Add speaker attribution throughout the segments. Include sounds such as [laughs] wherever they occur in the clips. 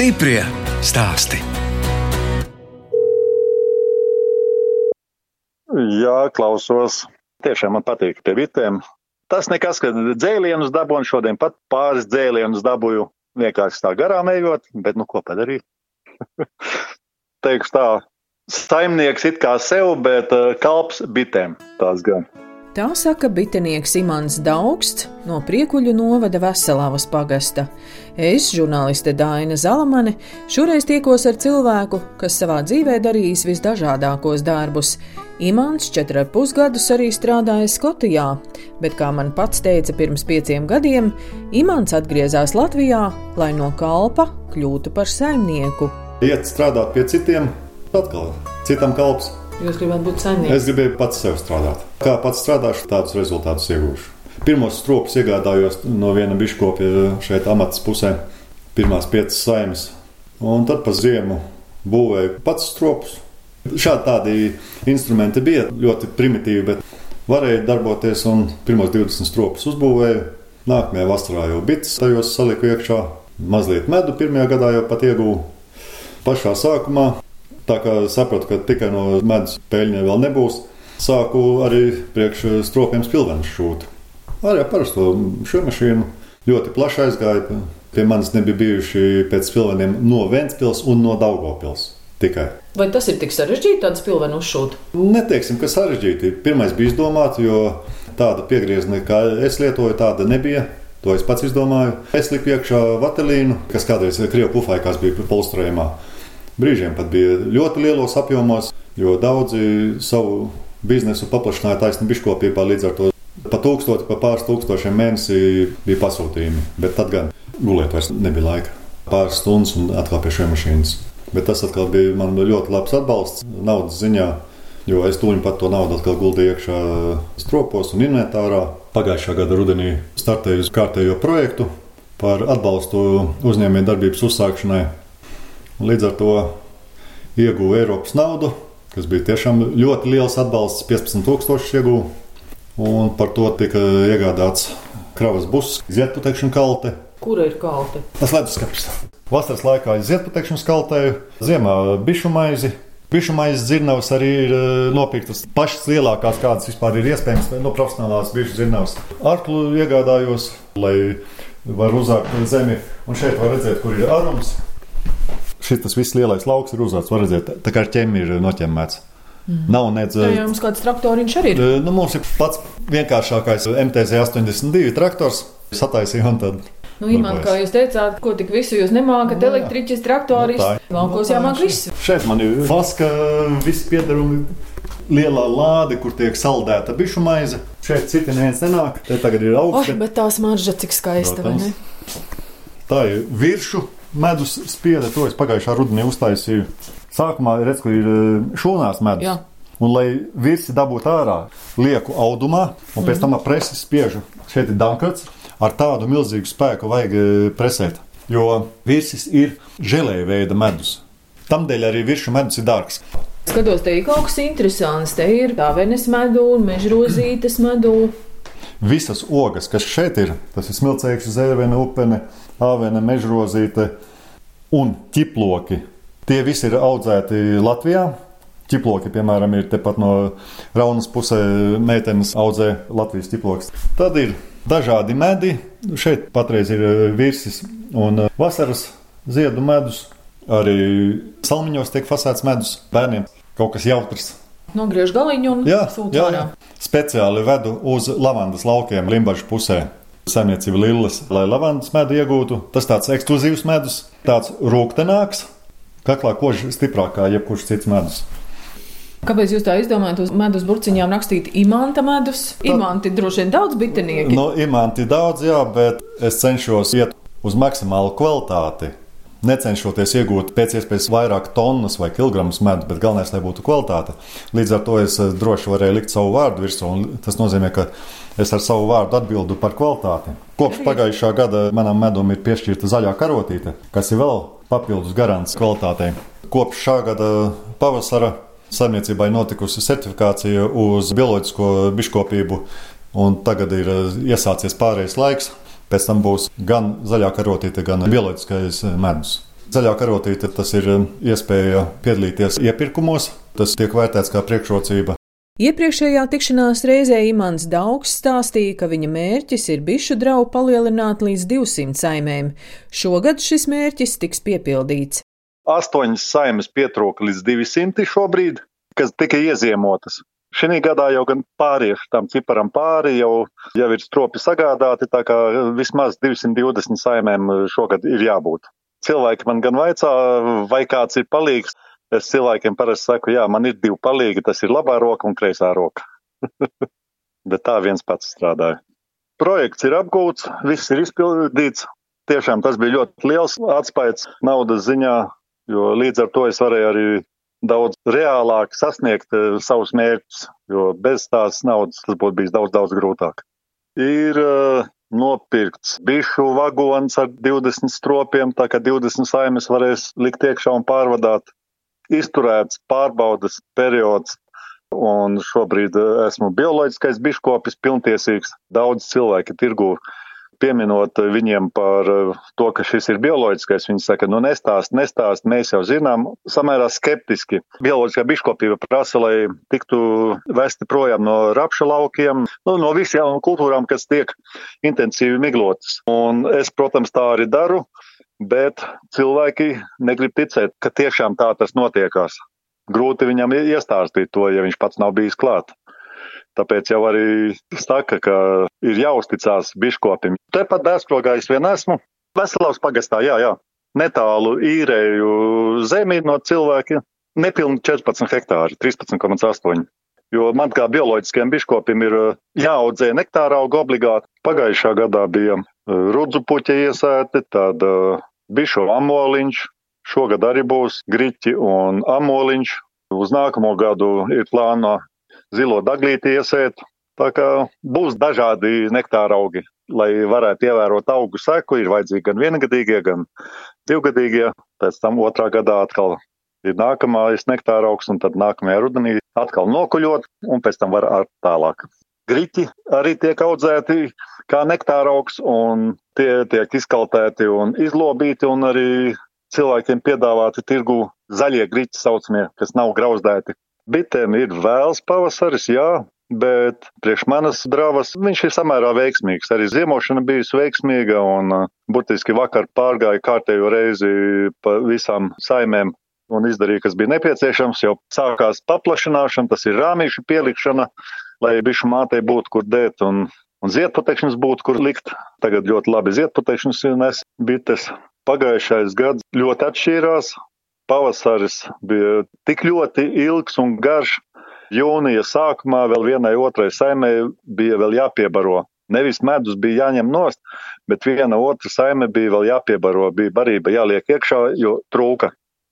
Speaker 1: Stiprie stāsti.
Speaker 2: Jā, klausos. Tiešām man patīk pie bitēm. Tas nekas, ka dzēlienus dabūju, šodien pat pāris dzēlienus dabūju vienkārši tā garām ejot, bet nu ko padarīt? [laughs] Teikšu tā, saimnieks it kā sev, bet uh, kalps bitēm tās gan.
Speaker 3: Tā saka bitinieks Imants Daugsts no Priekuļu novada Veselavas pagasta. Es, žurnāliste Dāna Zalamane, šoreiz tiekos ar cilvēku, kas savā dzīvē darījis visdažādākos darbus. Imants četri pusgadus arī strādāja Skotijā, bet, kā man pats teica pirms pieciem gadiem, Imants atgriezās Latvijā, lai no kalpa kļūtu par saimnieku.
Speaker 4: Iet strādāt pie citiem, atkal citam kalps.
Speaker 3: Jūs gribat būt saimnieks?
Speaker 4: Es gribēju pats sev strādāt. Kā pats strādāšu, tādus rezultātus iegūšu. Pirmos stropus iegādājos no viena biškopja šeit amatas pusē, pirmās piecas saimes, un tad pa ziemu būvēju pats stropus. Šādi tādi instrumenti bija ļoti primitīvi, bet varēja darboties un pirmos 20 stropus uzbūvēju. Nākamajā vasarā jau bits tajos saliku iekšā, mazliet medu pirmajā gadā jau pat iegūju. Pašā sākumā Tā kā sapratu, ka tikai no medus peļņa vēl nebūs, sāku arī priekš stropiem spilvenus šūt. Arī ar parasto šo mašīnu ļoti plaši aizgāja. Pie manis nebija bijuši pēc spilveniem no Ventspils un no Daugopils. Tikai.
Speaker 3: Vai tas ir tik sarežģīti, tādu spilvenu uzšūt?
Speaker 4: Neteiksim, ka sarežģīti. Pirmais bija izdomāts, jo tāda piegriezni, kā es lietoju, tāda nebija. To es pats izdomāju. Es liku iekšā vatelīnu, kas kādreiz Krievijas pufaikās bija polstrējumā. Brīžiem pat bija ļoti lielos apjomos, jo daudzi savu biznesu paplašināja taisni biškopībā līdz ar to. Pa tūkstoši, pa pāris tūkstošiem mēnesī bija pasūtījumi, bet tad gan gulēt vairs nebija laika. Pāris stundas un atkal pie šiem mašīnas. Bet tas atkal bija man ļoti labs atbalsts naudas ziņā, jo es tūlīt pat to naudu atkal guldīju iekšā stropos un inventārā. Pagājušā gada rudenī startēju uz kārtējo projektu par atbalstu uzņēmējdarbības uzsākšanai Līdz ar to ieguvu Eiropas naudu, kas bija tiešām ļoti liels atbalsts, 15,000 ieguvu. Un par to tika iegādāts kravas buss, ziedputekšņa kalte.
Speaker 3: Kura ir kalte?
Speaker 4: Tas leduskapis. Vasaras laikā ir ziedputekšņa kaltēju, ziemā bišu maizi. Bišu maizes dzirnavas arī ir e, nopirktas pašas lielākās, kādas vispār ir iespējams, no profesionālās bišu dzirnavas. Arklu iegādājos, lai var uzākt zemi, un šeit var redzēt, kur ir arums šis viss lielais lauks ir uzvārds. Var redzēt, tā kā ar ķēmi ir noķemmēts. Mm. Nav nedz.
Speaker 3: Tā jau mums kāds traktoriņš arī ir.
Speaker 4: Nu, mums ir pats vienkāršākais MTZ 82 traktors. Sataisījām tad.
Speaker 3: Nu, Imant, kā jūs teicāt, ko tik visu jūs nemākat, nu, elektriķis, traktoris, no laukos jāmāk viss.
Speaker 4: Šeit man ir vaska, viss piedarumi, lielā lāde, kur tiek saldēta bišu maize. Šeit citi neviens nenāk, te tagad ir augsts.
Speaker 3: Oh, bet tā smarža cik skaista, vai ne?
Speaker 4: Tā ir viršu medus spieda, to es pagājušā rudenī uztaisīju. Sākumā redzu, ka ir e, šūnās medus. Jā. Un, lai virsi dabūtu ārā, lieku audumā, un pēc tam presi spiežu. Šeit ir dankarts. Ar tādu milzīgu spēku vajag e, presēt. Jo virsis ir žēlēja veida medus. Tamdēļ arī virsmu medus ir dārgs.
Speaker 3: Skatos, te ir kaut kas interesants. Te ir tā venes medu un mežrozītes medu.
Speaker 4: Visas ogas, kas šeit ir, tas ir smilcēkšs, zēvene, upene, āvena, mežrozīte un ķiploki. Tie visi ir audzēti Latvijā. Ķiploki, piemēram, ir tepat no Raunas pusē meitenes audzē Latvijas ķiploks. Tad ir dažādi medi. Šeit patreiz ir virsis un vasaras ziedu medus. Arī salmiņos tiek fasēts medus bērniem. Kaut kas jautrs.
Speaker 3: Nogriež galiņu un
Speaker 4: jā, jā, jā. Speciāli vedu uz lavandas laukiem Limbaģa pusē saimniecība Lillas, lai lavandas medu iegūtu. Tas tāds ekskluzīvs medus, tāds rūktenāks, kaklā koži stiprāk kā jebkurš cits medus.
Speaker 3: Kāpēc jūs tā izdomājat uz medus burciņām rakstīt imanta medus? Imanti droši vien daudz bitinieki.
Speaker 4: Nu, imanti daudz, jā, bet es cenšos iet uz maksimālu kvalitāti necenšoties iegūt pēc iespējas vairāk tonnas vai kilogramus medu, bet galvenais, lai būtu kvalitāte. Līdz ar to es eh, droši varēju likt savu vārdu virsū, un tas nozīmē, ka es ar savu vārdu atbildu par kvalitāti. Kopš pagājušā gada manam medum ir piešķirta zaļā karotīte, kas ir vēl papildus garants kvalitātei. Kopš šā gada pavasara saimniecībai notikusi certifikācija uz bioloģisko biškopību, un tagad ir eh, iesācies pārējais laiks Pēc tam būs gan zaļā karotīte, gan bioloģiskais medus.
Speaker 5: Zaļā karotīte tas ir um, iespēja piedalīties iepirkumos. Tas tiek vērtēts kā priekšrocība.
Speaker 3: Iepriekšējā tikšanās reizē Imants Daugs stāstīja, ka viņa mērķis ir bišu draugu palielināt līdz 200 saimēm. Šogad šis mērķis tiks piepildīts.
Speaker 4: Astoņas saimes pietrūka līdz 200 šobrīd, kas tika ieziemotas. Šī gadā jau gan pāriešu tam ciparam pāri, jau, jau ir stropi sagādāti, tā kā vismaz 220 saimēm šogad ir jābūt. Cilvēki man gan vaicā, vai kāds ir palīgs. Es cilvēkiem parasti saku, jā, man ir divi palīgi, tas ir labā roka un kreisā roka. [laughs] Bet tā viens pats strādāja. Projekts ir apgūts, viss ir izpildīts. Tiešām tas bija ļoti liels atspējas naudas ziņā, jo līdz ar to es varēju arī daudz reālāk sasniegt uh, savus mērķus, jo bez tās naudas tas būtu bijis daudz, daudz grūtāk. Ir uh, nopirkts bišu vagons ar 20 stropiem, tā kā 20 saimes varēs likt iekšā un pārvadāt. Izturēts pārbaudas periods, un šobrīd uh, esmu bioloģiskais biškopis, pilntiesīgs. Daudz cilvēki tirgu pieminot viņiem par eh, to, ka šis ir bioloģiskais, viņi saka, nu nestāst, nestāst, mēs jau zinām, samērā skeptiski. Bioloģiskā biškopība prasa, lai tiktu vesti projām no rapša laukiem, nu, no visām kultūrām, kas tiek intensīvi miglotas. Un es, protams, tā arī daru, bet cilvēki negrib ticēt, ka tiešām tā tas notiekās. Grūti viņam iestāstīt to, ja viņš pats nav bijis klāt. Tāpēc jau arī saka, ka ir jāuzticās biškopim. Tepat dēskrogā es vien esmu. Veselavs pagastā, jā, jā. Netālu īrēju zemi no cilvēkiem. Nepilni 14 hektāri, 13,8. Jo man kā bioloģiskajam biškopim ir uh, jāaudzē nektāra auga obligāti. Pagājušā gadā bija uh, rudzu puķa iesēti, tad uh, bišu amoliņš, šogad arī būs griķi un amoliņš. Uz nākamo gadu ir plāno zilo daglīti iesēt. Tā kā būs dažādi nektāra augi. Lai varētu ievērot augu seku, ir vajadzīgi gan viengadīgie, gan divgadīgie. Pēc tam otrā gadā atkal ir nākamais nektāra augs, un tad nākamajā rudenī atkal nokuļot, un pēc tam var ar tālāk. Griķi arī tiek audzēti kā nektāra augs, un tie tiek izkaltēti un izlobīti, un arī cilvēkiem piedāvāti tirgu zaļie griķi saucamie, kas nav grauzdēti. Bitēm ir vēls pavasaris, jā, bet priekš manas dravas viņš ir samērā veiksmīgs. Arī ziemošana bijusi veiksmīga un uh, burtiski vakar pārgāja kārtējo reizi pa visām saimēm un izdarīja, kas bija nepieciešams. Jau sākās paplašināšana, tas ir rāmīšu pielikšana, lai bišu mātei būtu kur dēt un, un ziedputekšņus būtu kur likt. Tagad ļoti labi ziedputekšņus nes bites. Pagājušais gads ļoti atšķīrās pavasaris bija tik ļoti ilgs un garš. Jūnija sākumā vēl vienai otrai saimē bija vēl jāpiebaro. Nevis medus bija jāņem nost, bet viena otra saime bija vēl jāpiebaro, bija barība jāliek iekšā, jo trūka.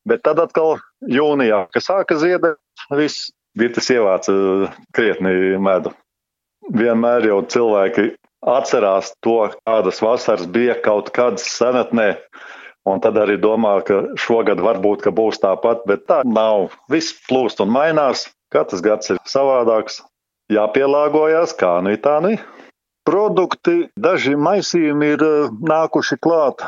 Speaker 4: Bet tad atkal jūnijā, kad sāka ziedēt, viss bites ievāca krietni medu. Vienmēr jau cilvēki atcerās to, kādas vasaras bija kaut kad senatnē, Un tad arī domā, ka šogad varbūt ka būs tāpat, bet tā nav. Viss plūst un mainās. Katrs gads ir savādāks. Jāpielāgojas, kā nu tā nu. Produkti, daži maisījumi ir eh, nākuši klāt.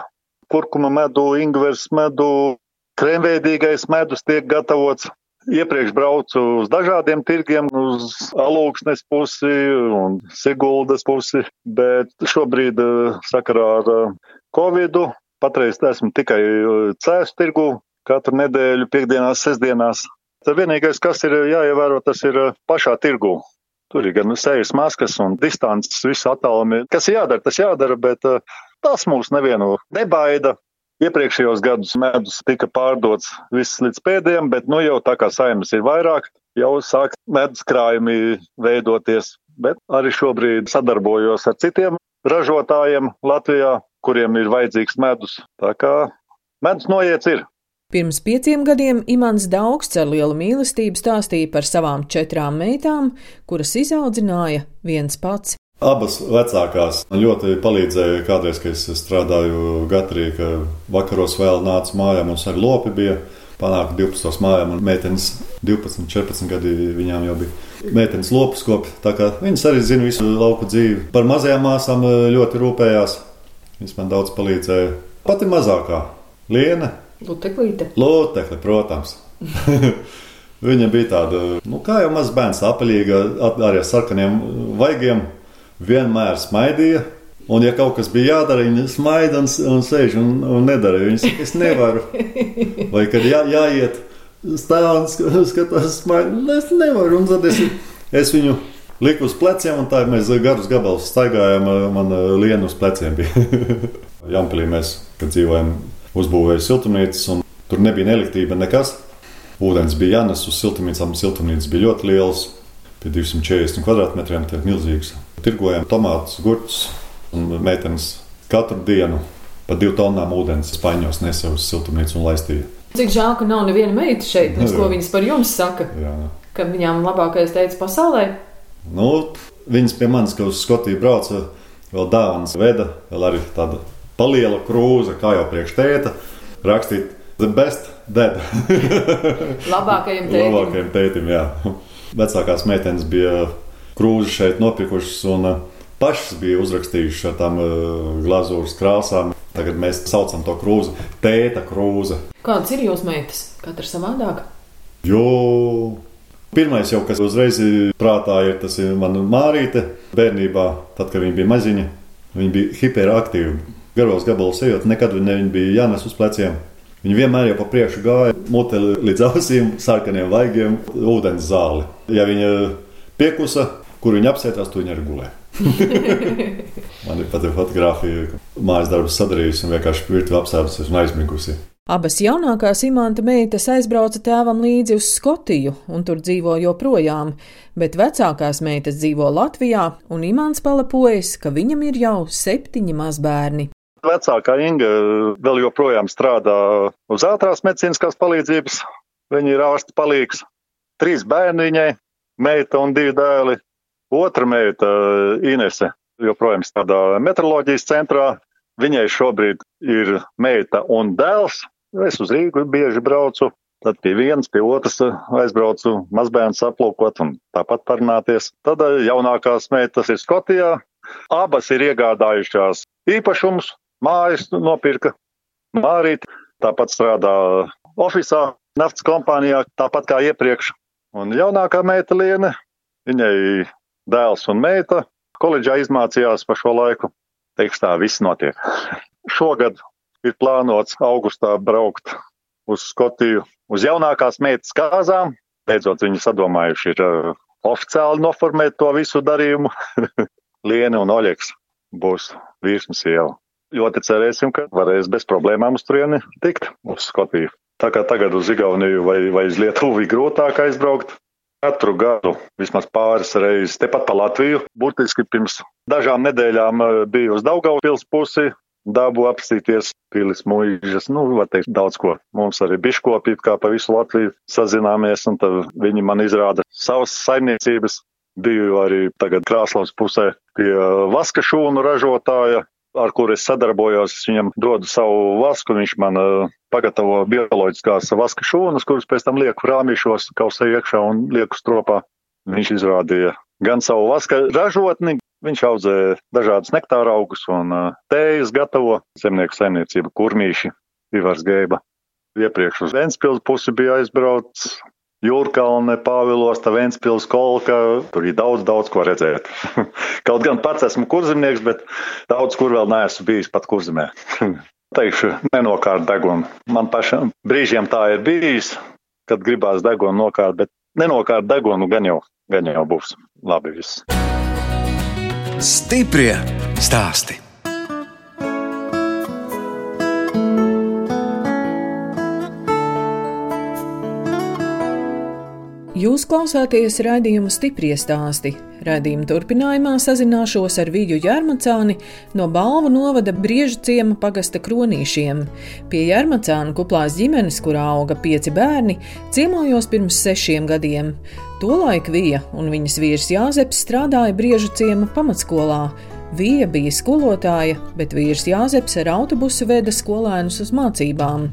Speaker 4: Kurkuma medu, ingvers medu, krēmveidīgais medus tiek gatavots. Iepriekš braucu uz dažādiem tirgiem, uz alūksnes pusi un siguldas pusi, bet šobrīd eh, sakarā ar eh, Covidu Patreiz esmu tikai uh, cēsu tirgu katru nedēļu, piekdienās, sestdienās. Tad vienīgais, kas ir jāievēro, tas ir uh, pašā tirgu. Tur ir gan sejas maskas un distances, viss attālumi. Kas ir jādara, tas jādara, bet uh, tas mūs nevienu nebaida. Iepriekšējos gadus medus tika pārdots viss līdz pēdējiem, bet nu jau tā kā saimas ir vairāk, jau sāk medus krājumi veidoties. Bet arī šobrīd sadarbojos ar citiem ražotājiem Latvijā, kuriem ir vajadzīgs medus. Tā kā medus noiets ir.
Speaker 3: Pirms pieciem gadiem Imants Daugsts ar lielu mīlestību stāstīja par savām četrām meitām, kuras izaudzināja viens pats.
Speaker 5: Abas vecākās man ļoti palīdzēja kādreiz, kad es strādāju Gatrī, ka vakaros vēl nāca mājā, mums arī lopi bija panākt 12. mājām, un meitenes 12, 14 gadi viņām jau bija. Meitenes lopus kopi, tā kā viņas arī zina visu lauku dzīvi. Par mazajām māsām ļoti rūpējās. Viņas man daudz palīdzēja. Pati mazākā, Liena,
Speaker 3: Luteklīte.
Speaker 5: Lutekli, protams. [laughs] Viņa bija tāda, nu, kā jau mazs bērns, apaļīga, arī ar sarkaniem vaigiem, vienmēr smaidīja. Un, ja kaut kas bija jādara, viņa smaida un, un sēž un, un nedara. Viņa saka, es nevaru. [laughs] Vai kad jā, jāiet, stāv un skatās, smaida. Es nevaru. Un tad es, es viņu liku uz pleciem, un tā mēs garus gabalus staigājām. Man liena uz pleciem bija. [laughs] Jampilī mēs, kad dzīvojam, uzbūvējām siltumnīcas, un tur nebija ne elektrība, nekas. Ūdens bija jānes uz siltumnīcām. Siltumnīcas bija ļoti liels, pie 240 kvadrātmetriem, tie milzīgs. Tirgojām tomātus, gurķus un meitenes katru dienu pa divu tonnām ūdens spaiņos nesa uz siltumnīcu un laistīja.
Speaker 3: Cik žēl, ka nav neviena meita šeit, uz ko viņas par jums saka?
Speaker 5: Jā.
Speaker 3: Ka viņām labākais teica pasaulē?
Speaker 5: Nu, viņas pie manis, ka uz Skotiju brauca, vēl dāvanas veda, vēl arī tāda paliela krūze, kā jau priekš tēta, rakstīt The best dead. [laughs]
Speaker 3: Labākajam tētim.
Speaker 5: Labākajam tētim, jā. Vecākās meitenes bija krūzi šeit nopirkušas un uh, pašas bija uzrakstījušas ar tām uh, glazūras krāsām. Tagad mēs saucam to krūzi tēta krūze.
Speaker 3: Kādas ir jūsu meitas? Katra savādāka?
Speaker 5: Jo pirmais jau, kas uzreiz prātā ir, tas ir mana mārīte bērnībā, tad, kad viņa bija maziņa. Viņa bija hiperaktīva. Garos gabalus ejot, nekad viņa nebija jānes uz pleciem. Viņa vienmēr jau pa priekšu gāja, muteli līdz ausīm, sarkaniem vaigiem, ūdens zāli. Ja viņa piekusa, kur viņa apsētās, tur viņa arī gulēja. [laughs] Man ir pat fotografija, mājas darbus sadarījusi un vienkārši pirkti apsēdusies un aizmigusi.
Speaker 3: Abas jaunākās imanta meitas aizbrauca tēvam līdzi uz Skotiju un tur dzīvo joprojām, bet vecākās meitas dzīvo Latvijā un imants palapojas, ka viņam ir jau septiņi mazbērni.
Speaker 4: Vecākā Inga vēl joprojām strādā uz ātrās medicīniskās palīdzības. Viņa ir ārsta palīgs. Trīs bērni viņai, meita un divi dēli. Otra meita, Inese, joprojām strādā meteoroloģijas centrā. Viņai šobrīd ir meita un dēls. Es uz Rīgu bieži braucu. Tad pie vienas, pie otras aizbraucu mazbērns aplūkot un tāpat parunāties. Tad jaunākās meitas ir Skotijā. Abas ir iegādājušās īpašumus, mājas nopirka. Mārīt tāpat strādā oficiālā naftas kompānijā, tāpat kā iepriekš. Un jaunākā meita Liene, viņai dēls un meita koledžā izmācījās pa šo laiku. Teikšu tā, viss notiek. [laughs] Šogad ir plānots augustā braukt uz Skotiju, uz jaunākās meitas kāzām. Beidzot, viņi sadomājuši ir uh, oficiāli noformēt to visu darījumu. [laughs] Liene un Oļeks būs vīrsmas sieva ļoti cerēsim, ka varēs bez problēmām uz turieni tikt uz Skotiju. Tā kā tagad uz Igauniju vai, vai uz Lietuvu ir grūtāk aizbraukt. Katru gadu vismaz pāris reizes tepat pa Latviju. Būtiski pirms dažām nedēļām eh, biju uz Daugavpils pusi, dabu apstīties, pilis mūžas, nu, var teikt, daudz ko. Mums arī biškopi, kā pa visu Latviju sazināmies, un tad viņi man izrāda savas saimniecības. Biju arī tagad Krāslavas pusē pie vaska šūnu ražotāja, ar kuru es sadarbojos, es viņam dodu savu vasku, viņš man uh, pagatavo bioloģiskās vaska šūnas, kuras pēc tam lieku rāmīšos, kausē iekšā un lieku stropā. Viņš izrādīja gan savu vaska ražotni, viņš audzē dažādas nektāra augus un uh, tējas gatavo zemnieku saimniecību kurmīši, Ivars Geiba. Iepriekš uz Ventspils pusi bija aizbraucis, Jūrkalne, Pāvilos, Ventspils, Kolka. Tur ir daudz, daudz ko redzēt. [laughs] Kaut gan pats esmu kurzemnieks, bet daudz kur vēl neesmu bijis pat kurzemē. [laughs] Teikšu, nenokārt degunu. Man pašam brīžiem tā ir bijis, kad gribās degunu nokārt, bet nenokārt degunu gan jau, gan jau būs labi viss.
Speaker 6: Stiprie stāsti!
Speaker 3: Jūs klausāties raidījuma stipri stāstī. Radījuma turpinājumā sazināšos ar Vīģu Jārmacāni no Balvu novada Briežu ciema pagasta kronīšiem. Pie Jārmacāna kuplās ģimenes, kurā auga pieci bērni, ciemojos pirms sešiem gadiem. Tolaik Vija un viņas vīrs Jāzeps strādāja Briežu ciema pamatskolā. Vija bija skolotāja, bet vīrs Jāzeps ar autobusu veda skolēnus uz mācībām.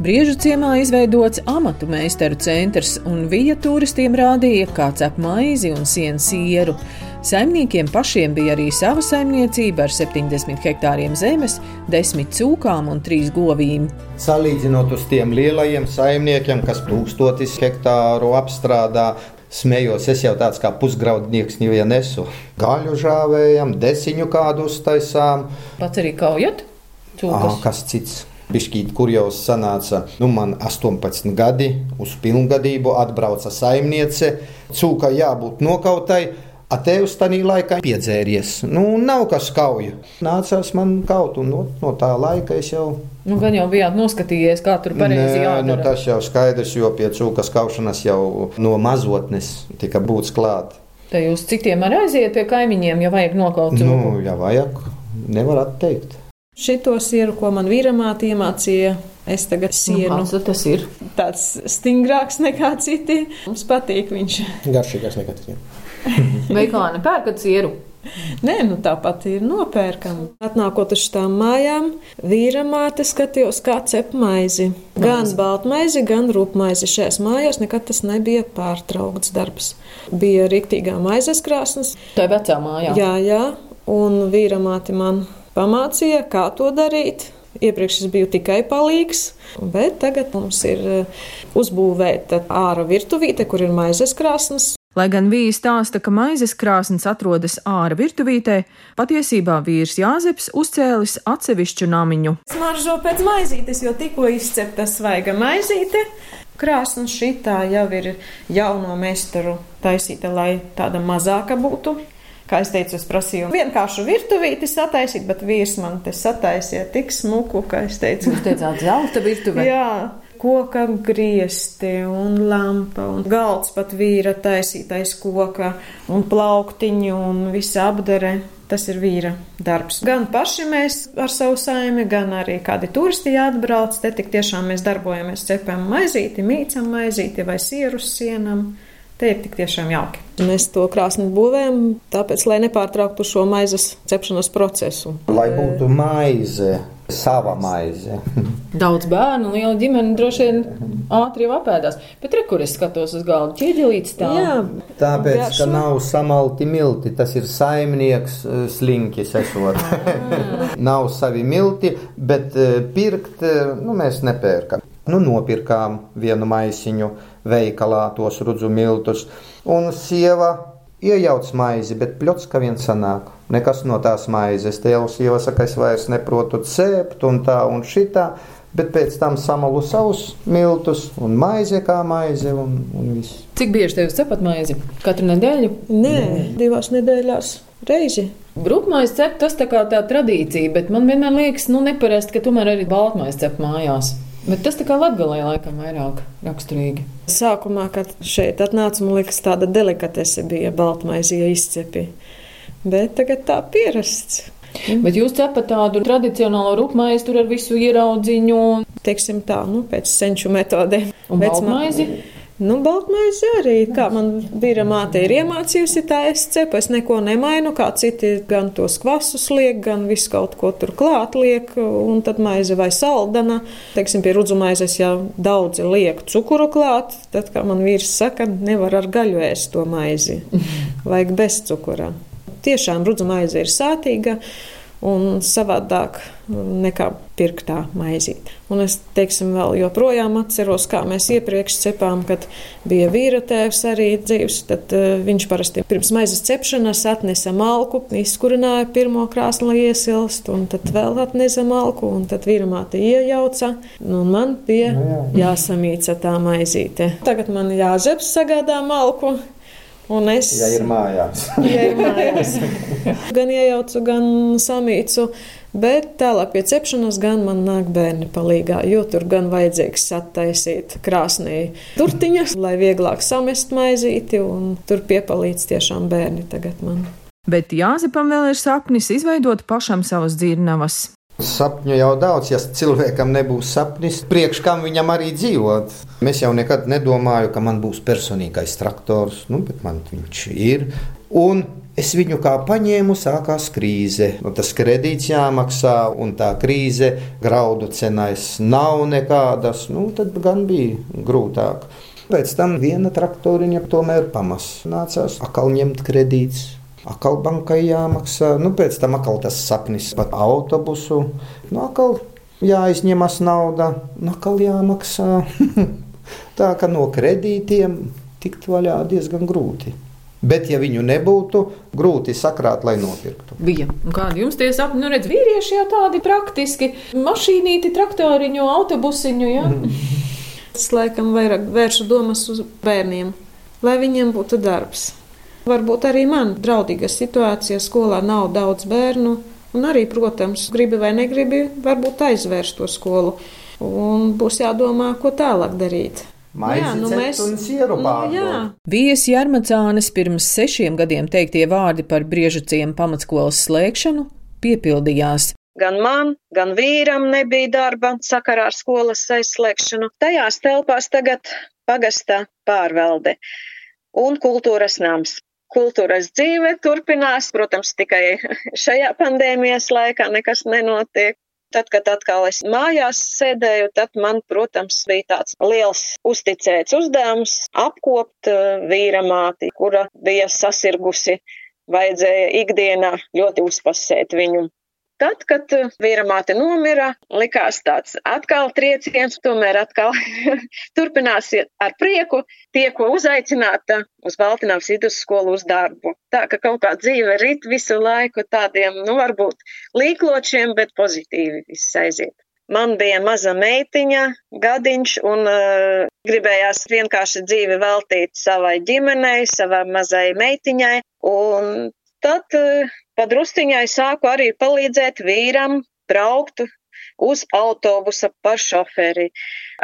Speaker 3: Briežu ciemā izveidots amatu meistaru centrs, un vija turistiem rādīja, kā cep maizi un sienu sieru. Saimniekiem pašiem bija arī sava saimniecība ar 70 hektāriem zemes, 10 cūkām un 3 govīm.
Speaker 6: Salīdzinot uz tiem lielajiem saimniekiem, kas tūkstotis hektāru apstrādā, smējos, es jau tāds kā pusgraudnieks, ja nesu. Gaļu žāvējam, desiņu kādu uztaisām.
Speaker 3: Pats arī kaujat?
Speaker 6: Aha, kas cits? Bišķīt, kur jau sanāca, nu, man 18 gadi, uz pilngadību atbrauca saimniece. Cūka jābūt nokautai. Atēvs tajā laikā piedzēries. Nu, nav kas kauja. Nācās man kaut, un no, no tā laika es jau.
Speaker 3: Nu, gan jau bijāt noskatījies, kā tur pareizi jādara.
Speaker 6: Nu, tas jau skaidrs, jo pie cūkas kaušanas jau no mazotnes tika būts klāt.
Speaker 3: Te jūs citiem arī aiziet pie kaimiņiem, ja vajag nokaut cūku?
Speaker 6: Nu, ja vajag, nevar atteikt.
Speaker 7: Šito sieru, ko man vīramāte iemācīja, es tagad sienu.
Speaker 3: Nu, tas ir
Speaker 7: tāds stingrāks nekā citi. Mums patīk viņš.
Speaker 8: Garšīgāks nekā citiem.
Speaker 3: Veikalā nepērkat sieru. [laughs]
Speaker 7: Nē, nu tāpat ir nopērkama. Atnākot uz tām mājām, vīra māte skatījos, kā cep maizi. Gan baltmaizi, gan rūpmaizi. Šajās mājās nekad tas nebija pārtraukts darbs. Bija rīktīgā maizes krāsnes.
Speaker 3: Tā ir vecā mājā.
Speaker 7: Jā, jā, un vīra māte man pamācīja, kā to darīt. Iepriekš es biju tikai palīgs, bet tagad mums ir eh, uzbūvēta ārā virtuvīte, kur ir maizes krāsnes.
Speaker 3: Lai gan vīrs stāsta, ka maizes krāsnes atrodas ārā virtuvītē, patiesībā vīrs Jāzeps uzcēlis atsevišķu namiņu.
Speaker 7: Smaržo pēc maizītes, jo tikko izcepta svaiga maizīte. Krāsna šitā jau ir jauno meistaru taisīta, lai tāda mazāka būtu. Kā es teicu, es prasīju vienkāršu virtuvīti sataisīt, bet vīrs man te sataisīja tik smuku, ka es teicu,
Speaker 3: Jūs teicāt, zelta virtuvē.
Speaker 7: Jā, koka griezti un lampa un galds pat vīra taisītais koka un plauktiņu un visa apdare. Tas ir vīra darbs. Gan paši mēs ar savu saimi, gan arī kādi turisti atbrauc. Te tik tiešām mēs darbojamies, cepam maizīti, mīcam maizīti vai sierus sienam. Te ir tik tiešām jauki. Mēs to krāsni būvējam, tāpēc, lai nepārtrauktu šo maizes cepšanas procesu.
Speaker 6: Lai būtu maize, sava maize. [laughs]
Speaker 3: Daudz bērnu, liela ģimene droši vien ātri jau apēdās. Bet re, kur es skatos uz galdu, ķieģelītes tā.
Speaker 7: Jā,
Speaker 6: Tāpēc, ka
Speaker 7: garšo.
Speaker 6: nav samalti milti, tas ir saimnieks eh, slinkis esot. [laughs] nav savi milti, bet eh, pirkt eh, nu, mēs nepērkam. Nu, nopirkām vienu maisiņu veikalā, tos rudzu miltus, un sieva iejauc maizi, bet pļots, ka viens sanāk. Nekas no tās maizes. Te jau saka, es vairs neprotu cēpt un tā un šitā, bet pēc tam samalu savus miltus un maize kā maize un, un viss.
Speaker 3: Cik bieži tev cepat maizi? Katru nedēļu?
Speaker 7: Nē, divās nedēļās reizi.
Speaker 3: Brūkmais cep, tas tā kā tā tradīcija, bet man vienmēr liekas, nu, neparasti, ka tomēr arī baltmais cep mājās. Bet tas tā kā latgalē laikam vairāk raksturīgi.
Speaker 7: Sākumā, kad šeit atnāca, man liekas, tāda delikatese bija baltmaizīja izcepi. Bet tagad tā pierasts.
Speaker 3: Bet jūs cepat tādu tradicionālo rūpmaizi tur ar visu ieraudziņu
Speaker 7: Teiksim tā, nu, pēc senču metodēm.
Speaker 3: un
Speaker 7: Vecmā-
Speaker 3: baltmaizi.
Speaker 7: Nu, baltmaize arī, kā man vīra māte ir iemācījusi, tā es cepu, es neko nemainu, kā citi gan tos kvasus liek, gan visu kaut ko tur klāt liek, un tad maize vai saldana. Teiksim, pie rudzumaizes jau daudzi liek cukuru klāt, tad, kā man vīrs saka, nevar ar gaļu ēst to maizi, [laughs] vajag bez cukura. Tiešām rudzumaize ir sātīga un savādāk nekā pirktā maizīte. Un es, teiksim, vēl joprojām atceros, kā mēs iepriekš cepām, kad bija vīra tēvs arī dzīves, tad uh, viņš parasti pirms maizes cepšanas atnesa malku, izkurināja pirmo krāsni, lai iesilst, un tad vēl atnesa malku, un tad vīra māte iejauca, nu, un man bija jāsamīca tā maizīte. Tagad man jāžeps sagādā malku. Un es
Speaker 6: Ja ir mājās.
Speaker 7: ja ir mājās. [laughs] Gan iejaucu, gan samīcu, bet tālāk pie cepšanas gan man nāk bērni palīgā, jo tur gan vajadzīgs attaisīt krāsnī turtiņas, lai vieglāk samest maizīti, un tur piepalīdz tiešām bērni tagad man.
Speaker 3: Bet Jāzepam vēl ir sapnis izveidot pašam savas dzirnavas.
Speaker 6: Sapņu jau daudz, ja cilvēkam nebūs sapnis, priekš kam viņam arī dzīvot. Mēs jau nekad nedomāju, ka man būs personīgais traktors, nu, bet man viņš ir. Un es viņu kā paņēmu, sākās krīze. Nu, tas kredīts jāmaksā, un tā krīze graudu cenais nav nekādas. Nu, tad gan bija grūtāk. Pēc tam viena traktoriņa tomēr pamas. Nācās atkal ņemt kredītus. Akal bankai jāmaksā, nu pēc tam atkal tas sapnis pat autobusu, nu atkal jāizņemas nauda, nu atkal jāmaksā. [laughs] Tā kā no kredītiem tikt vaļā diezgan grūti. Bet, ja viņu nebūtu, grūti sakrāt, lai nopirktu.
Speaker 3: Bija. Un kādi jums tie sapņi? Nu, redz, vīrieši jau tādi praktiski. Mašīnīti, traktoriņu, autobusiņu. Ja? Mm.
Speaker 8: Es laikam vairāk vēršu domas uz bērniem, lai viņiem būtu darbs. Varbūt arī man draudīga situācija skolā nav daudz bērnu. Un arī, protams, gribi vai negribi, varbūt aizvērst to skolu. Un būs jādomā, ko tālāk darīt.
Speaker 6: Maizi, jā, nu mēs pārdod.
Speaker 3: Nu, Vijas Jarmacānes pirms sešiem gadiem teiktie vārdi par briežuciem pamatskolas slēgšanu piepildījās.
Speaker 7: Gan man, gan vīram nebija darba sakarā ar skolas aizslēgšanu. Tajās telpās tagad pagastā pārvalde un kultūras nams. Kultūras dzīve turpinās, protams, tikai šajā pandēmijas laikā nekas nenotiek. Tad, kad atkal es mājās sēdēju, tad man, protams, bija tāds liels uzticēts uzdevums apkopt uh, vīra māti, kura bija sasirgusi. Vajadzēja ikdienā ļoti uzpasēt viņu. Tad, kad uh, vīra māte nomira, likās tāds atkal trieciens, tomēr atkal [laughs] turpinās ar prieku tieku uzaicināta uz Baltinās vidusskolu uz darbu. Tā ka kaut kā dzīve rit visu laiku tādiem, nu, varbūt līkločiem, bet pozitīvi viss aiziet. Man bija maza meitiņa, gadiņš, un uh, gribējās vienkārši dzīvi veltīt savai ģimenei, savai mazai meitiņai, un tad uh, Padrusciņai sāku arī palīdzēt vīram braukt uz autobusa par šoferi,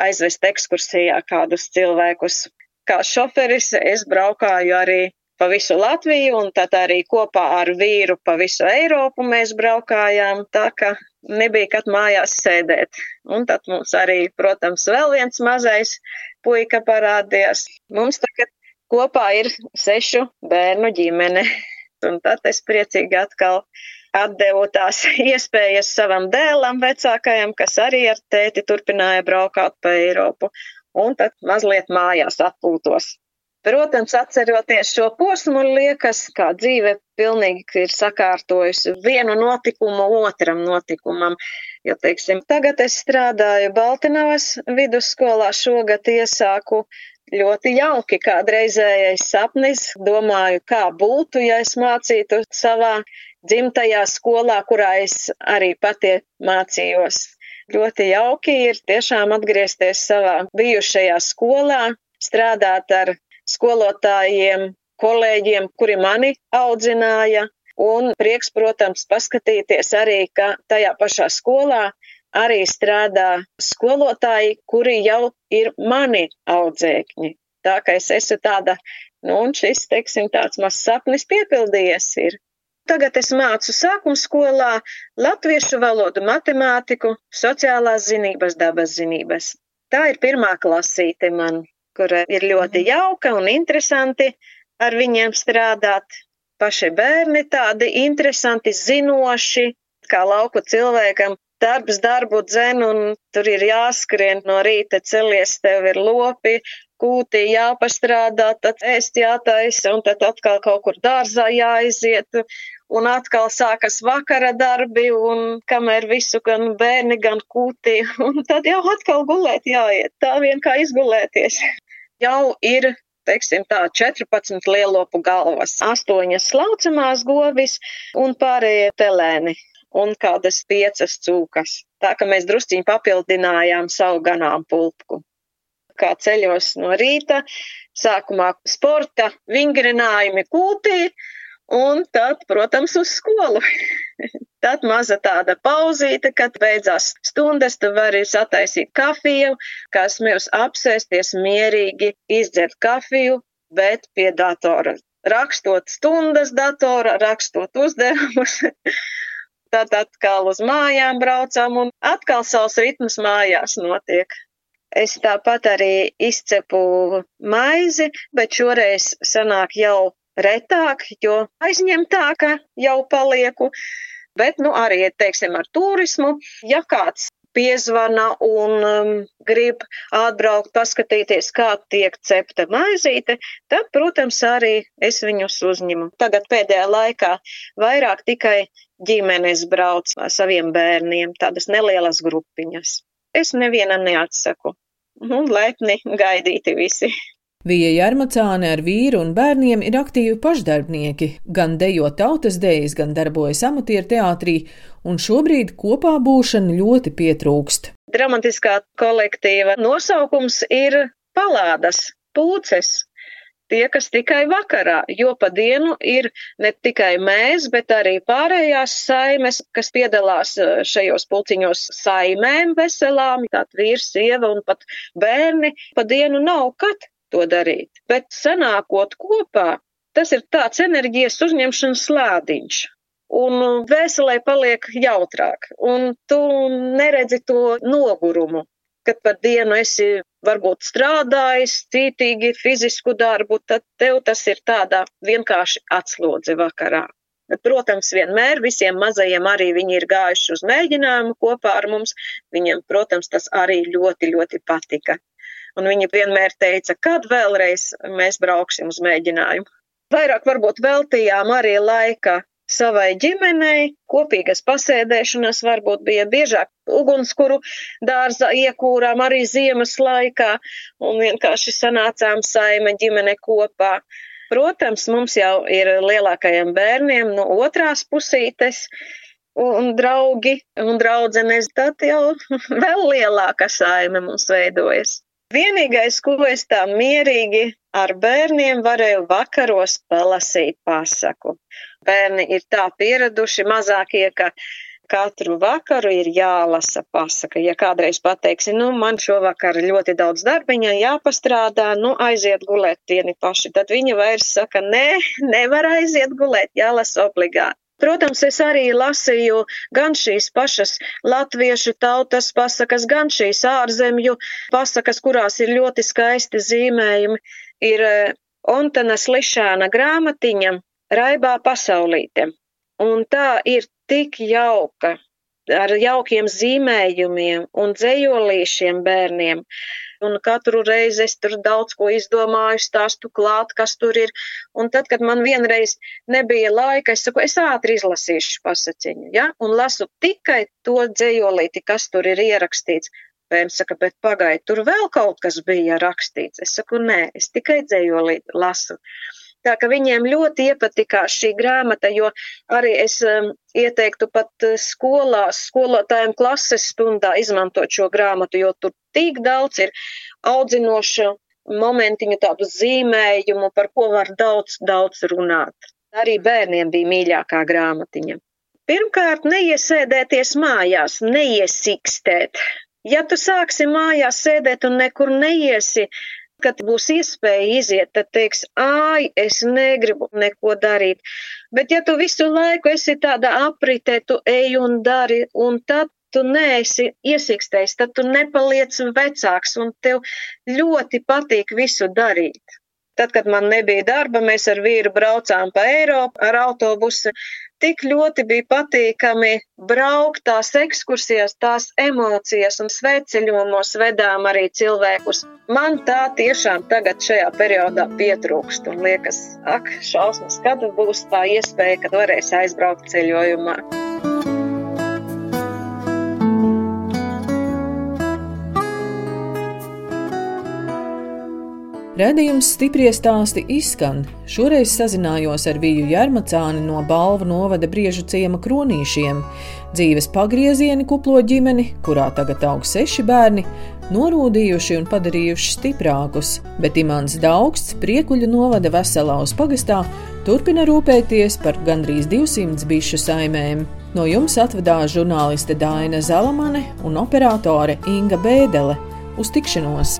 Speaker 7: aizvest ekskursijā kādus cilvēkus. Kā šoferis es braukāju arī pa visu Latviju, un tad arī kopā ar vīru pa visu Eiropu mēs braukājām, tā ka nebija kad mājās sēdēt. Un tad mums arī, protams, vēl viens mazais puika parādījās. Mums tagad kopā ir sešu bērnu ģimene un tad es priecīgi atkal atdevu tās [laughs] iespējas savam dēlam vecākajam, kas arī ar tēti turpināja braukāt pa Eiropu, un tad mazliet mājās atpūtos. Protams, atceroties šo posmu, liekas, kā dzīve pilnīgi ir sakārtojusi vienu notikumu otram notikumam. Jo, teiksim, tagad es strādāju Baltinavas vidusskolā, šogad iesāku ļoti jauki kādreizējais sapnis. Domāju, kā būtu, ja es mācītu savā dzimtajā skolā, kurā es arī pati mācījos. Ļoti jauki ir tiešām atgriezties savā bijušajā skolā, strādāt ar skolotājiem, kolēģiem, kuri mani audzināja, un prieks, protams, paskatīties arī, ka tajā pašā skolā arī strādā skolotāji, kuri jau ir mani audzēkņi. Tā kā es esmu tāda, nu, un šis, teiksim, tāds mazs sapnis piepildījies ir. Tagad es mācu sākuma skolā latviešu valodu, matemātiku, sociālās zinības, dabas zinības. Tā ir pirmā klasīte man, kura ir ļoti mhm. jauka un interesanti ar viņiem strādāt. Paši bērni tādi interesanti, zinoši, kā lauku cilvēkam darbs darbu dzen, un tur ir jāskrien no rīta celies, tev ir lopi, kūtī jāpastrādā, tad ēst jātaisa, un tad atkal kaut kur dārzā jāaiziet, un atkal sākas vakara darbi, un kamēr visu gan bērni, gan kūtī, [laughs] un tad jau atkal gulēt jāiet, tā vien kā izgulēties. Jau ir teiksim tā, 14 lielopu galvas, 8 slaucamās govis un pārējie telēni un kādas piecas cūkas. Tā ka mēs drusciņi papildinājām savu ganāmpulku. Kā ceļos no rīta, sākumā sporta vingrinājumi kūtī, un tad, protams, uz skolu. [laughs] tad maza tāda pauzīte, kad beidzās stundas, tu vari sataisīt kafiju, kas mēs apsēsties mierīgi, izdzert kafiju, bet pie datora. Rakstot stundas datora, rakstot uzdevumus, [laughs] tad atkal uz mājām braucam un atkal savs ritms mājās notiek. Es tāpat arī izcepu maizi, bet šoreiz sanāk jau retāk, jo aizņemtāka jau palieku. Bet, nu, arī, teiksim, ar turismu, ja kāds piezvana un um, grib atbraukt, paskatīties, kā tiek cepta maizīte, tad, protams, arī es viņus uzņemu. Tagad pēdējā laikā vairāk tikai ģimenes brauc ar saviem bērniem, tādas nelielas grupiņas. Es nevienam neatsaku. Un lepni gaidīti visi.
Speaker 3: Vija Jarmacāne ar vīru un bērniem ir aktīvi pašdarbnieki, gan dejo tautas dejas, gan darbojas amatieru teātrī, un šobrīd kopā būšana ļoti pietrūkst.
Speaker 7: Dramatiskā kolektīva nosaukums ir palādas, pūces, tie, kas tikai vakarā, jo pa dienu ir ne tikai mēs, bet arī pārējās saimes, kas piedalās eh, šajos pulciņos saimēm veselām, tātad vīrs, sieva un pat bērni, pa dienu nav kad to darīt. Bet sanākot kopā, tas ir tāds enerģijas uzņemšanas slādiņš. Un vēselē paliek jautrāk, un tu neredzi to nogurumu, kad par dienu esi varbūt strādājis cītīgi fizisku darbu, tad tev tas ir tādā vienkārši atslodze vakarā. Bet, protams, vienmēr visiem mazajiem arī viņi ir gājuši uz mēģinājumu kopā ar mums. Viņiem, protams, tas arī ļoti, ļoti patika un viņa vienmēr teica, kad vēlreiz mēs brauksim uz mēģinājumu. Vairāk varbūt veltījām arī laika savai ģimenei, kopīgas pasēdēšanas varbūt bija biežāk ugunskuru dārza iekūrām arī ziemas laikā un vienkārši sanācām saime ģimene kopā. Protams, mums jau ir lielākajiem bērniem no otrās pusītes un draugi un draudzenes, tad jau [laughs] vēl lielāka saime mums veidojas. Vienīgais, ko es tā mierīgi ar bērniem varēju vakaros palasīt pasaku. Bērni ir tā pieraduši mazākie, ka katru vakaru ir jālasa pasaka. Ja kādreiz pateiksi, nu, man šovakar ļoti daudz darbiņa jāpastrādā, nu, aiziet gulēt vieni paši, tad viņi vairs saka, nē, nevar aiziet gulēt, jālasa obligāti. Protams, es arī lasīju gan šīs pašas latviešu tautas pasakas, gan šīs ārzemju pasakas, kurās ir ļoti skaisti zīmējumi. Ir eh, Ontana Slišāna grāmatiņa Raibā pasaulīte. Un tā ir tik jauka, ar jaukiem zīmējumiem un dzējolīšiem bērniem un katru reizi es tur daudz ko izdomāju, stāstu klāt, kas tur ir. Un tad, kad man vienreiz nebija laika, es saku, es ātri izlasīšu pasaciņu, ja, un lasu tikai to dzējolīti, kas tur ir ierakstīts. Bērns saka, bet pagaidi, tur vēl kaut kas bija rakstīts. Es saku, nē, es tikai dzējolīti lasu. Tā ka viņiem ļoti iepatikās šī grāmata, jo arī es um, ieteiktu pat uh, skolās, skolotājiem klases stundā izmantot šo grāmatu, jo tur tik daudz ir audzinošu momentiņu, tādu zīmējumu, par ko var daudz, daudz runāt. Arī bērniem bija mīļākā grāmatiņa. Pirmkārt, neiesēdēties mājās, neiesikstēt. Ja tu sāksi mājās sēdēt un nekur neiesi, Kad būs iespēja iziet, tad teiks, ai, es negribu neko darīt. Bet ja tu visu laiku esi tādā apritē, tu ej un dari, un tad tu neesi iesīkstējis, tad tu nepaliec vecāks, un tev ļoti patīk visu darīt. Tad, kad man nebija darba, mēs ar vīru braucām pa Eiropu ar autobusu tik ļoti bija patīkami braukt tās ekskursijās, tās emocijas un svētceļojumos vedām arī cilvēkus. Man tā tiešām tagad šajā periodā pietrūkst un liekas, ak, šausmas, kad būs tā iespēja, kad varēs aizbraukt ceļojumā.
Speaker 3: Redījums stiprie stāsti izskan. Šoreiz sazinājos ar Viju Jārmacāni no Balvu novada briežu ciema kronīšiem. Dzīves pagriezieni kuplo ģimeni, kurā tagad aug seši bērni, norūdījuši un padarījuši stiprākus, bet Imants Daugsts priekuļu novada Veselaus pagastā turpina rūpēties par gandrīz 200 bišu saimēm. No jums atvedās žurnāliste Dāna Zalamane un operātore Inga Bēdele. Uz tikšanos!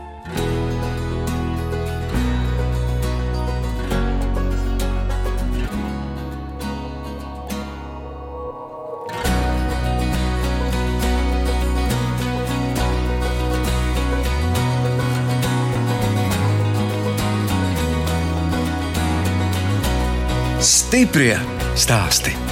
Speaker 1: Stiprie stāsti.